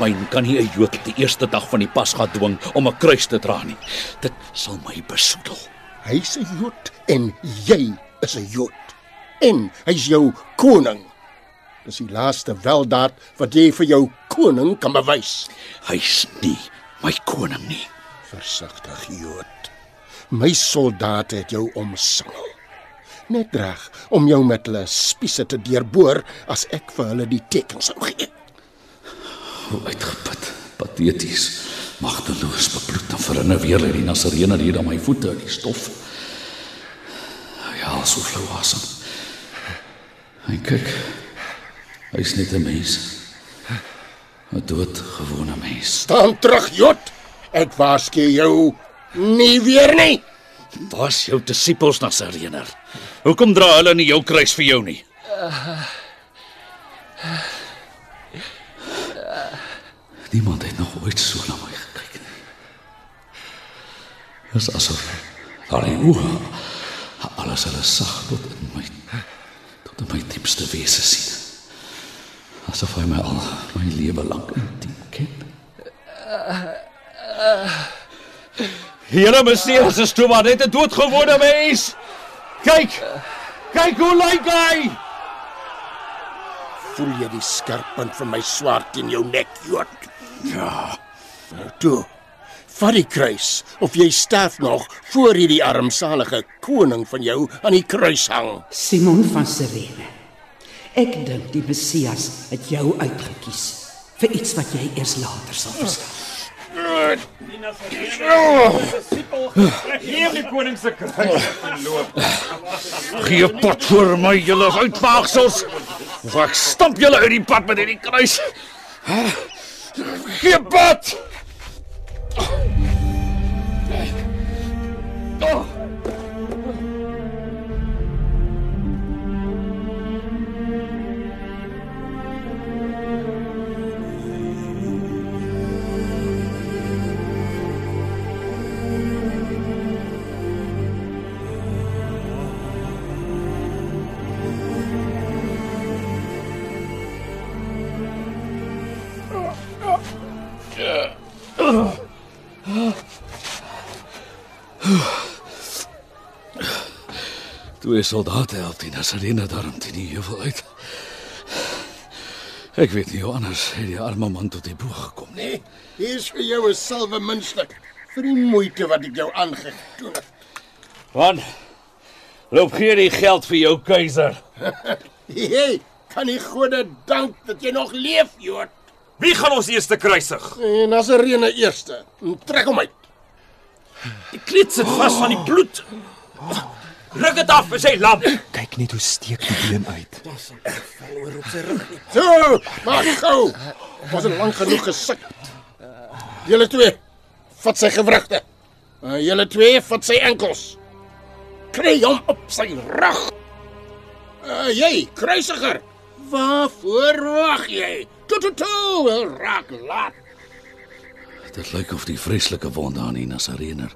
Myn kan nie 'n Jood die eerste dag van die Pasga dwing om 'n kruis te dra nie. Dit sal my besoedel. Hy's 'n Jood en jy is 'n Jood. En hy's jou koning. Dis die laaste weldaad wat jy vir jou koning kan bewys. Hy's nie my koning nie. Versigtig, Jood. My soldate het jou omsingel. Net reg om jou met hulle spiese te deurboor as ek vir hulle die teken sou gee. Hoe uitgeput, pateties, magteloos, bebloed en verinner weer lê die Nasarene hier aan my voete in die stof. Ja, so flou asem. En kyk, hy's net 'n mens. 'n doodgewone mens. Staan terug, Jood. Ek waarsku jou nie weer nie. Waar's jou disippels Nasarene? Hoekom dra hulle nie jou kruis vir jou nie? Niemand het nog ooit so na my gekyk nie. Dit is asof daar in oë alles hulle sag tot in my tot in my diepste wese sien. Asof hy my al my lewe lank intiem ken. Here Messias is toe maar net 'n doodgewone mens. Kyk. Kyk hoe lyk hy? Voel jy die skerp punt van my swaard teen jou nek, Jood? Ja. Nou toe. Vat die kruis of jy sterf nog voor hierdie armsalige koning van jou aan die kruis hang. Simon van Sirene. Ek dink die Messias het jou uitgekies vir iets wat jy eers later sal verstaan. Hier die koning se kruis loop. Gee pot voor my julle uitvaagsels. Of ek stamp julle uit die pad met hierdie kruis. Gee pot. Oh. Twee soldate help die Nasarene daarom teen die heuvel uit. Ek weet nie hoe anders het die arme man tot die boog gekom nie. Nee, hier is vir jou 'n silwe muntstuk vir die moeite wat ek jou aangedoen het. Man, loop gee die geld vir jou keiser. Jy kan die gode dank dat jy nog leef, Jood. Wie gaan ons eerste kruisig? En Nazarene eerste. Trek hom uit. Die kleed sit vas van die bloed. Ruk dit af vir sy lamp. Kyk net hoe steek die been uit. So, maak gou. Was dit lank genoeg gesik. Julle twee, vat sy gewrigte. Uh, julle twee, vat sy enkels. Kry hom op sy rug. Uh, jy, kruisiger, waarvoor wag jy? Tot tot tot, raak laat. Dit lyk of die vreeslike wonde aan die Nasarener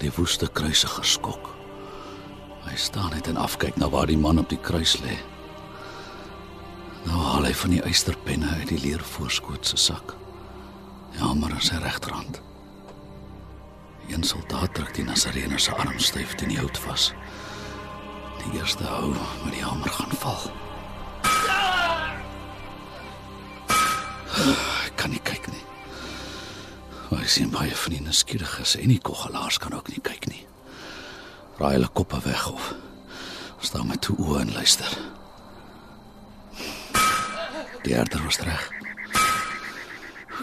die woeste kruisiger skok. Hy staan net en afkyk na waar die man op die kruis lê. Nou haal hy van die eysterpenne uit die leer voorskoot se sak. Jammer aan sy regterhand. Een soldaat druk die Nasarener se arm styf teen die hout vas. Die eerste hou met die hamer gaan val. Ek kan nie kyk nie. Maar ek sien baie van die nuuskieriges en die koggelaars kan ook nie kyk nie. Raai hulle koppe weg of staan met toe oë en luister. Die herder was reg.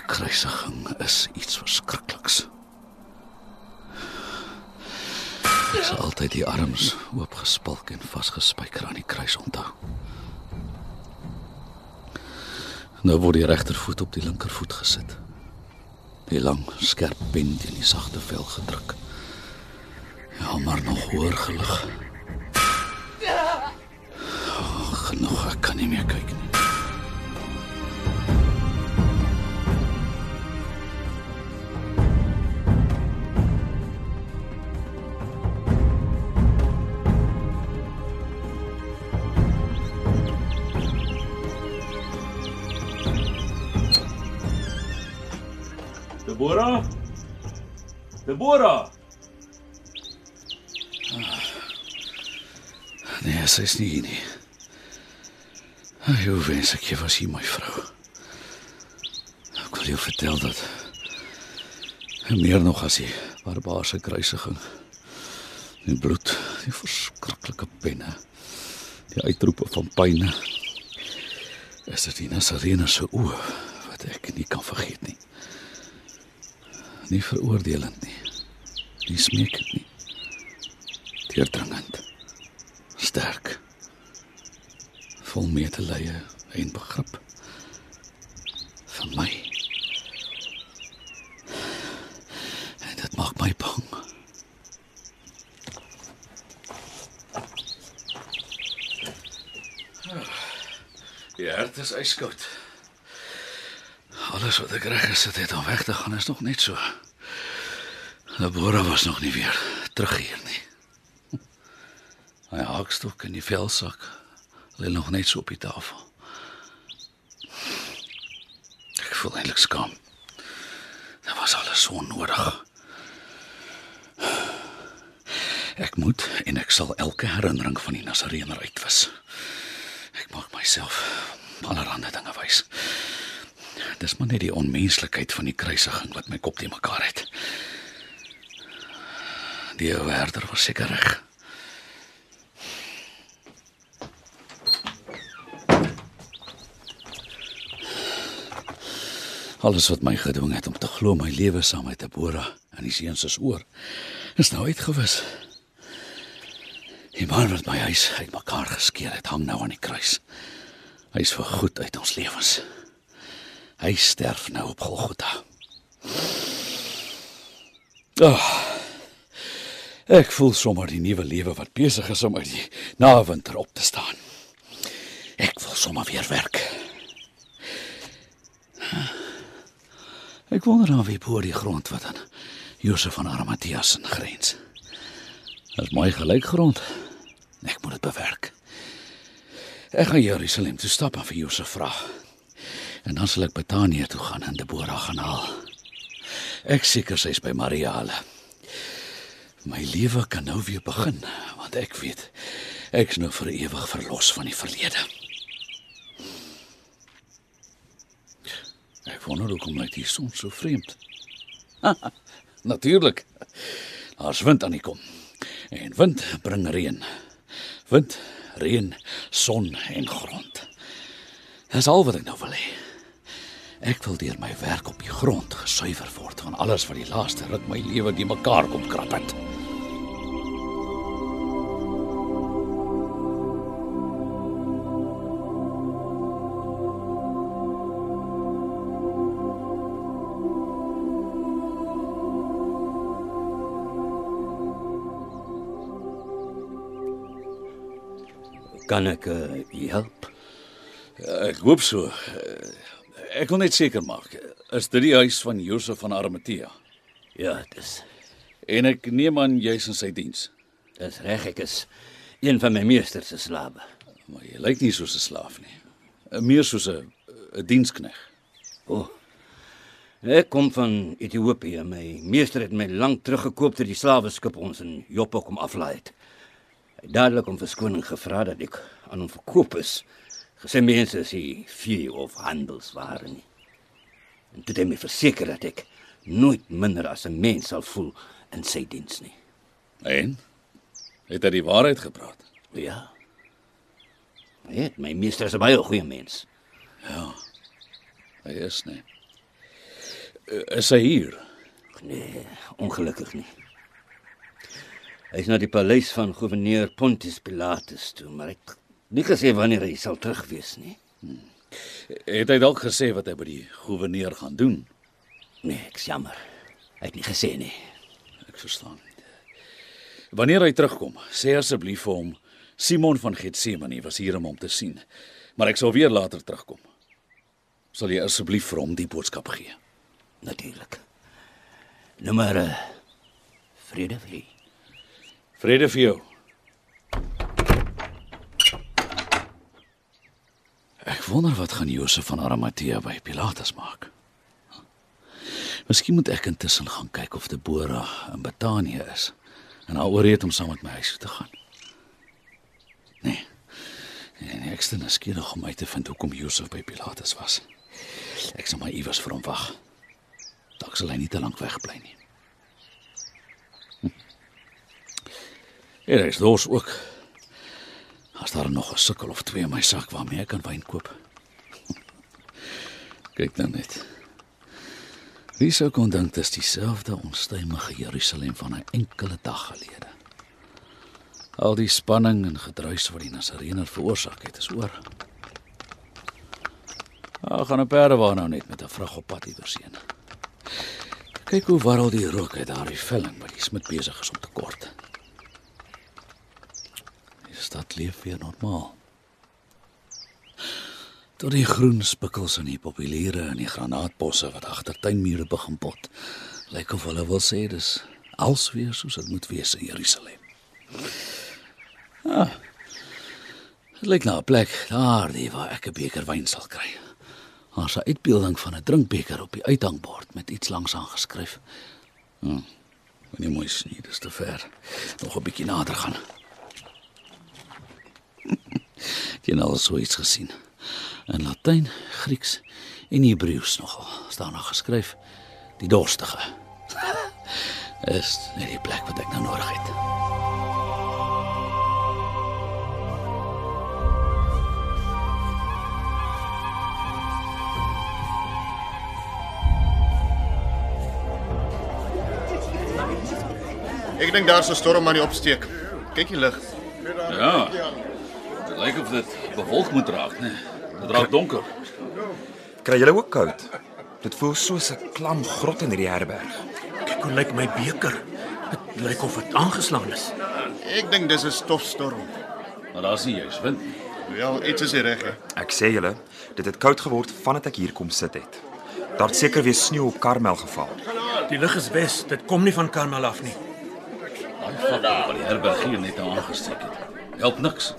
Kruisiging is iets verskrikliks. Ek sal altyd die arms oopgespalk en vasgespijker aan die kruis onthou. Nou word die regtervoet op die linkervoet gesit Die lang skerp pen teen die sagte vel gedruk. Ja, maar nog hoor gelig. Oh, genoeg, ek kan nie meer kyk nie. Deborah? Deborah. Nee, sy is nie hier nie. Ai, hoe wens ek jy was hier, my vrou. Ek wil jou vertel dat meer nog as die barbaarse kruisiging. Die bloed, die verskriklike penne, die uitroepe van pyn. Is dit die Nasarene se oë wat ek nie kan vergeet nie. Nie veroordelend nie. Nie smeekend nie. Deurdringend sterk vol medelee en begrip vir my en dit maak my bang Die hart is yskoud. Alles wat ek reg gesit het om weg te gaan is nog net so. Labora was nog nie weer terug hier nie. My haakstok en die velsak lê nog net so op die tafel. Ek voel eintlik skaam. Dit was alles so onnodig. Ek moet en ek sal elke herinnering van die Nasareener uitwis. Ek maak myself allerlei dinge wys. Dis maar net die onmenslikheid van die kruisiging wat my kop te mekaar het. Die ou herder was seker reg. Alles wat my gedwing het om te glo my lewe saam met Deborah en die seuns is oor, is nou uitgewis. Die man wat my huis uitmekaar geskeur het, hang nou aan die kruis. Hy is vir goed uit ons lewens. Hy sterf nou op Golgotha. Oh, ek voel sommer die nuwe lewe wat besig is om uit die nawinter op te staan. Ek wil sommer weer werk. Ek wonder nou wie boer die grond wat aan Josef van Arimatheas in grens. Dis mooi gelyk grond. Ek moet dit bewerk. Ek gaan Jerusalem toe stap en vir Josef vra. En dan sal ek Betanië toe gaan en Deborah gaan haal. Ek seker sy's by Mariale. My lewe kan nou weer begin want ek weet ek's nou vir ewig verlos van die verlede. Wonder hoekom lyk die son so vreemd. Natuurlik. Daar's wind aan die kom. En wind bring reën. Wind, reën, son en grond. Dis al wat ek nou wil hê. Ek wil deur my werk op die grond gesuiwer word van alles wat die laaste ruk my lewe die mekaar kom krap het. Kan ek uh, u help? Ek hoop so. Eh, Ek wil net seker maak. Is dit die huis van Josef van Arimatea? Ja, dis En ek neem aan jy's in sy diens. dis reg ek is een van my meester se slawe. Maar jy lyk nie soos 'n slaaf nie. Eh, Meer soos 'n 'n dienskneg. O. Oh, ek kom van Ethiopië. My meester het my lank teruggekoop ter die slaweskip ons in Joppa kom aflaai het. Hy dadelik om verskoning gevra dat ek aan hom verkoop is. Gesê mense is nie vee of handelsware nie. En toe het hy my verseker dat ek nooit minder as 'n mens sal voel in sy diens nie. En het hy die waarheid gepraat? Ja. Hy het my meester is 'n baie goeie mens. Hy is nie. Eh, Is hy hier? Nee, ongelukkig nie. Hy is na die paleis van gouverneur Pontius Pilatus toe, maar ek het nie gesê wanneer hy sal terug wees nie. Het hy dalk gesê wat hy by die goewerneur gaan doen? Nee, ek's jammer. Hy het nie gesê nie. Ek verstaan. Wanneer hy terugkom, sê asseblief vir hom Simon van Getsemane was hier om hom te sien. Maar ek sal weer later terugkom. Sal jy asseblief vir hom die boodskap gee? Natuurlik. Nommer uh, vrede vir u. Vrede vir jou. Ek wonder wat gaan Josef van Arimatea by Pilatus maak. Miskien moet ek intussen gaan kyk of Debora in Betanië is en haar ooreed om saam met my huis toe te gaan. Nee. Nee, nee ek sien skieurig om uit te vind hoekom Josef by Pilatus was. Ek sal maar iewers vir hom wag. Dalk sal hy nie te lank wegbly nie. Hier is dors ook. As daar nog 'n sukkel of twee in my sak waarmee ek kan wyn koop. Kyk dan net. Wie sou kon dink dit is dieselfde onstuimige Jerusalem van 'n enkele dag gelede. Al die spanning en gedruis wat die Nasareëner veroorsaak het, is oor. Ag, gaan 'n perde waar nou net met 'n vrag op pad hierseën. Kyk hoe warrel die rook uit daardie velling wat die smid besig is om te kort. Die stad leef weer normaal. Tot die groen spikkels in die populiere en die granaatbosse wat agter tuinmure begin pot. Lyk of hulle wil sê dis als weer soos dit moet wees in Jerusalem. Ah. Dit lyk na 'n plek daardie waar ek 'n beker wyn sal kry. Daar's 'n uitbeelding van 'n drinkbeker op die uithangbord met iets langs aangeskryf. Hm. Wanneer mooi sien, dis te ver. Nog 'n bietjie nader gaan. Jy het al so iets gesien. In Latyn, Grieks en Hebreëus nogal staan daar geskryf die dorstige. Is net die plek wat ek nou nodig het. Ek dink daar's 'n storm aan die opsteek. Kyk die lig. Ja. Lyk of dit bewolk moet raak, né? Dit raak donker. Kry julle ook koud? Dit voel soos 'n klam grot in hierdie herberg. Kyk hoe lyk my beker. Dit lyk of dit aangeslaan is. Ek dink dis 'n stofstorm. Maar daar's nie juis wind nie. Wel, iets is reg nie. Ek sê julle, dit het koud geword vandat ek hier kom sit het. Daar het seker weer sneeu op Karmel geval. Die lug is wes. Dit kom nie van Karmel af nie. Daai fakkel wat die herberg hier net aangesteek het. Help niks.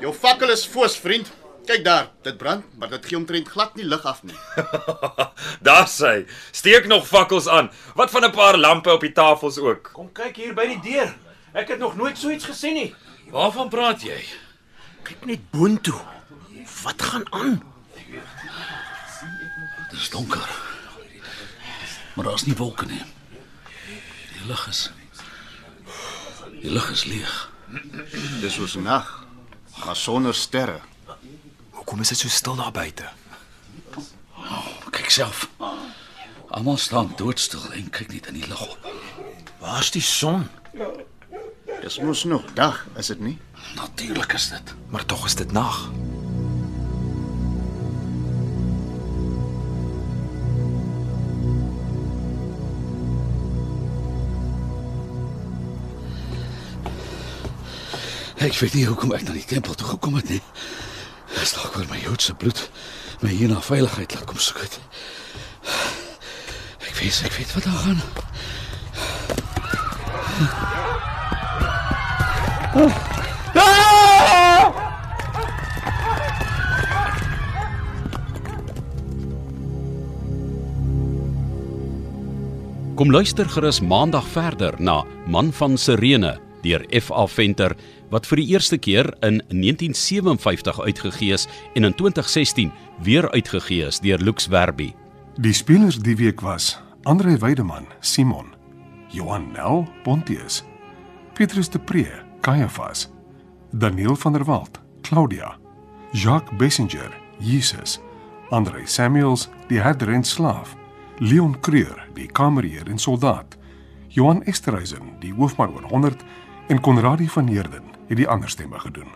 Jou fakkel is foos, vriend. Kyk daar, dit brand, maar dit gee omtrent glad nie lig af nie. Daar sê, steek nog fakkels aan. Wat van 'n paar lampe op die tafels ook? Kom kyk hier by die deur. Ek het nog nooit so iets gesien nie. Waarvan praat jy? Kyk net boontoe. Wat gaan aan? Dit is donker. Maar daar's nie wolke nie. Die lug is Die lug is leeg. Dis soos nag, maar sonder sterre. Hoekom is dit so stil daar buite? Kyk self. Almal staan doodstil en kyk net in die lug op. Waar's die son? Dis mos nog dag, is dit nie? Natuurlik is dit. Maar tog is dit nag. Ek weet nie hoekom ek na die tempel toe gekom het nie. Dis dalk oor my Joodse bloed my hier na veiligheid laat kom soek het. Ek weet, ek weet wat daar gaan. Kom luister gerus maandag verder na Man van Sirene deur F.A. Venter wat vir die eerste keer in 1957 uitgegee is en in 2016 weer uitgegee is deur Lux Werby. Die spelers die week was Andre Weideman, Simon, Johan Nel, Pontius, Petrus de Pre, Caiaphas, Daniel van der Walt, Claudia, Jacques Bessenger, Jesus, Andre Samuels, die herder en slaaf, Leon Creur, die kamerheer en soldaat, Johan Esterhuizen, die hoofman oor 100 en Konradie van Heerden het die ander stemme gedoen.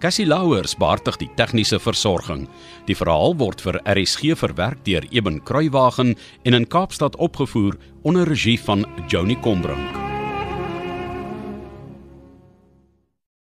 Cassie Louwers beheerdig die tegniese versorging. Die verhaal word vir RSG verwerk deur Eben Kruiwagen en in Kaapstad opgevoer onder regie van Joni Combrink.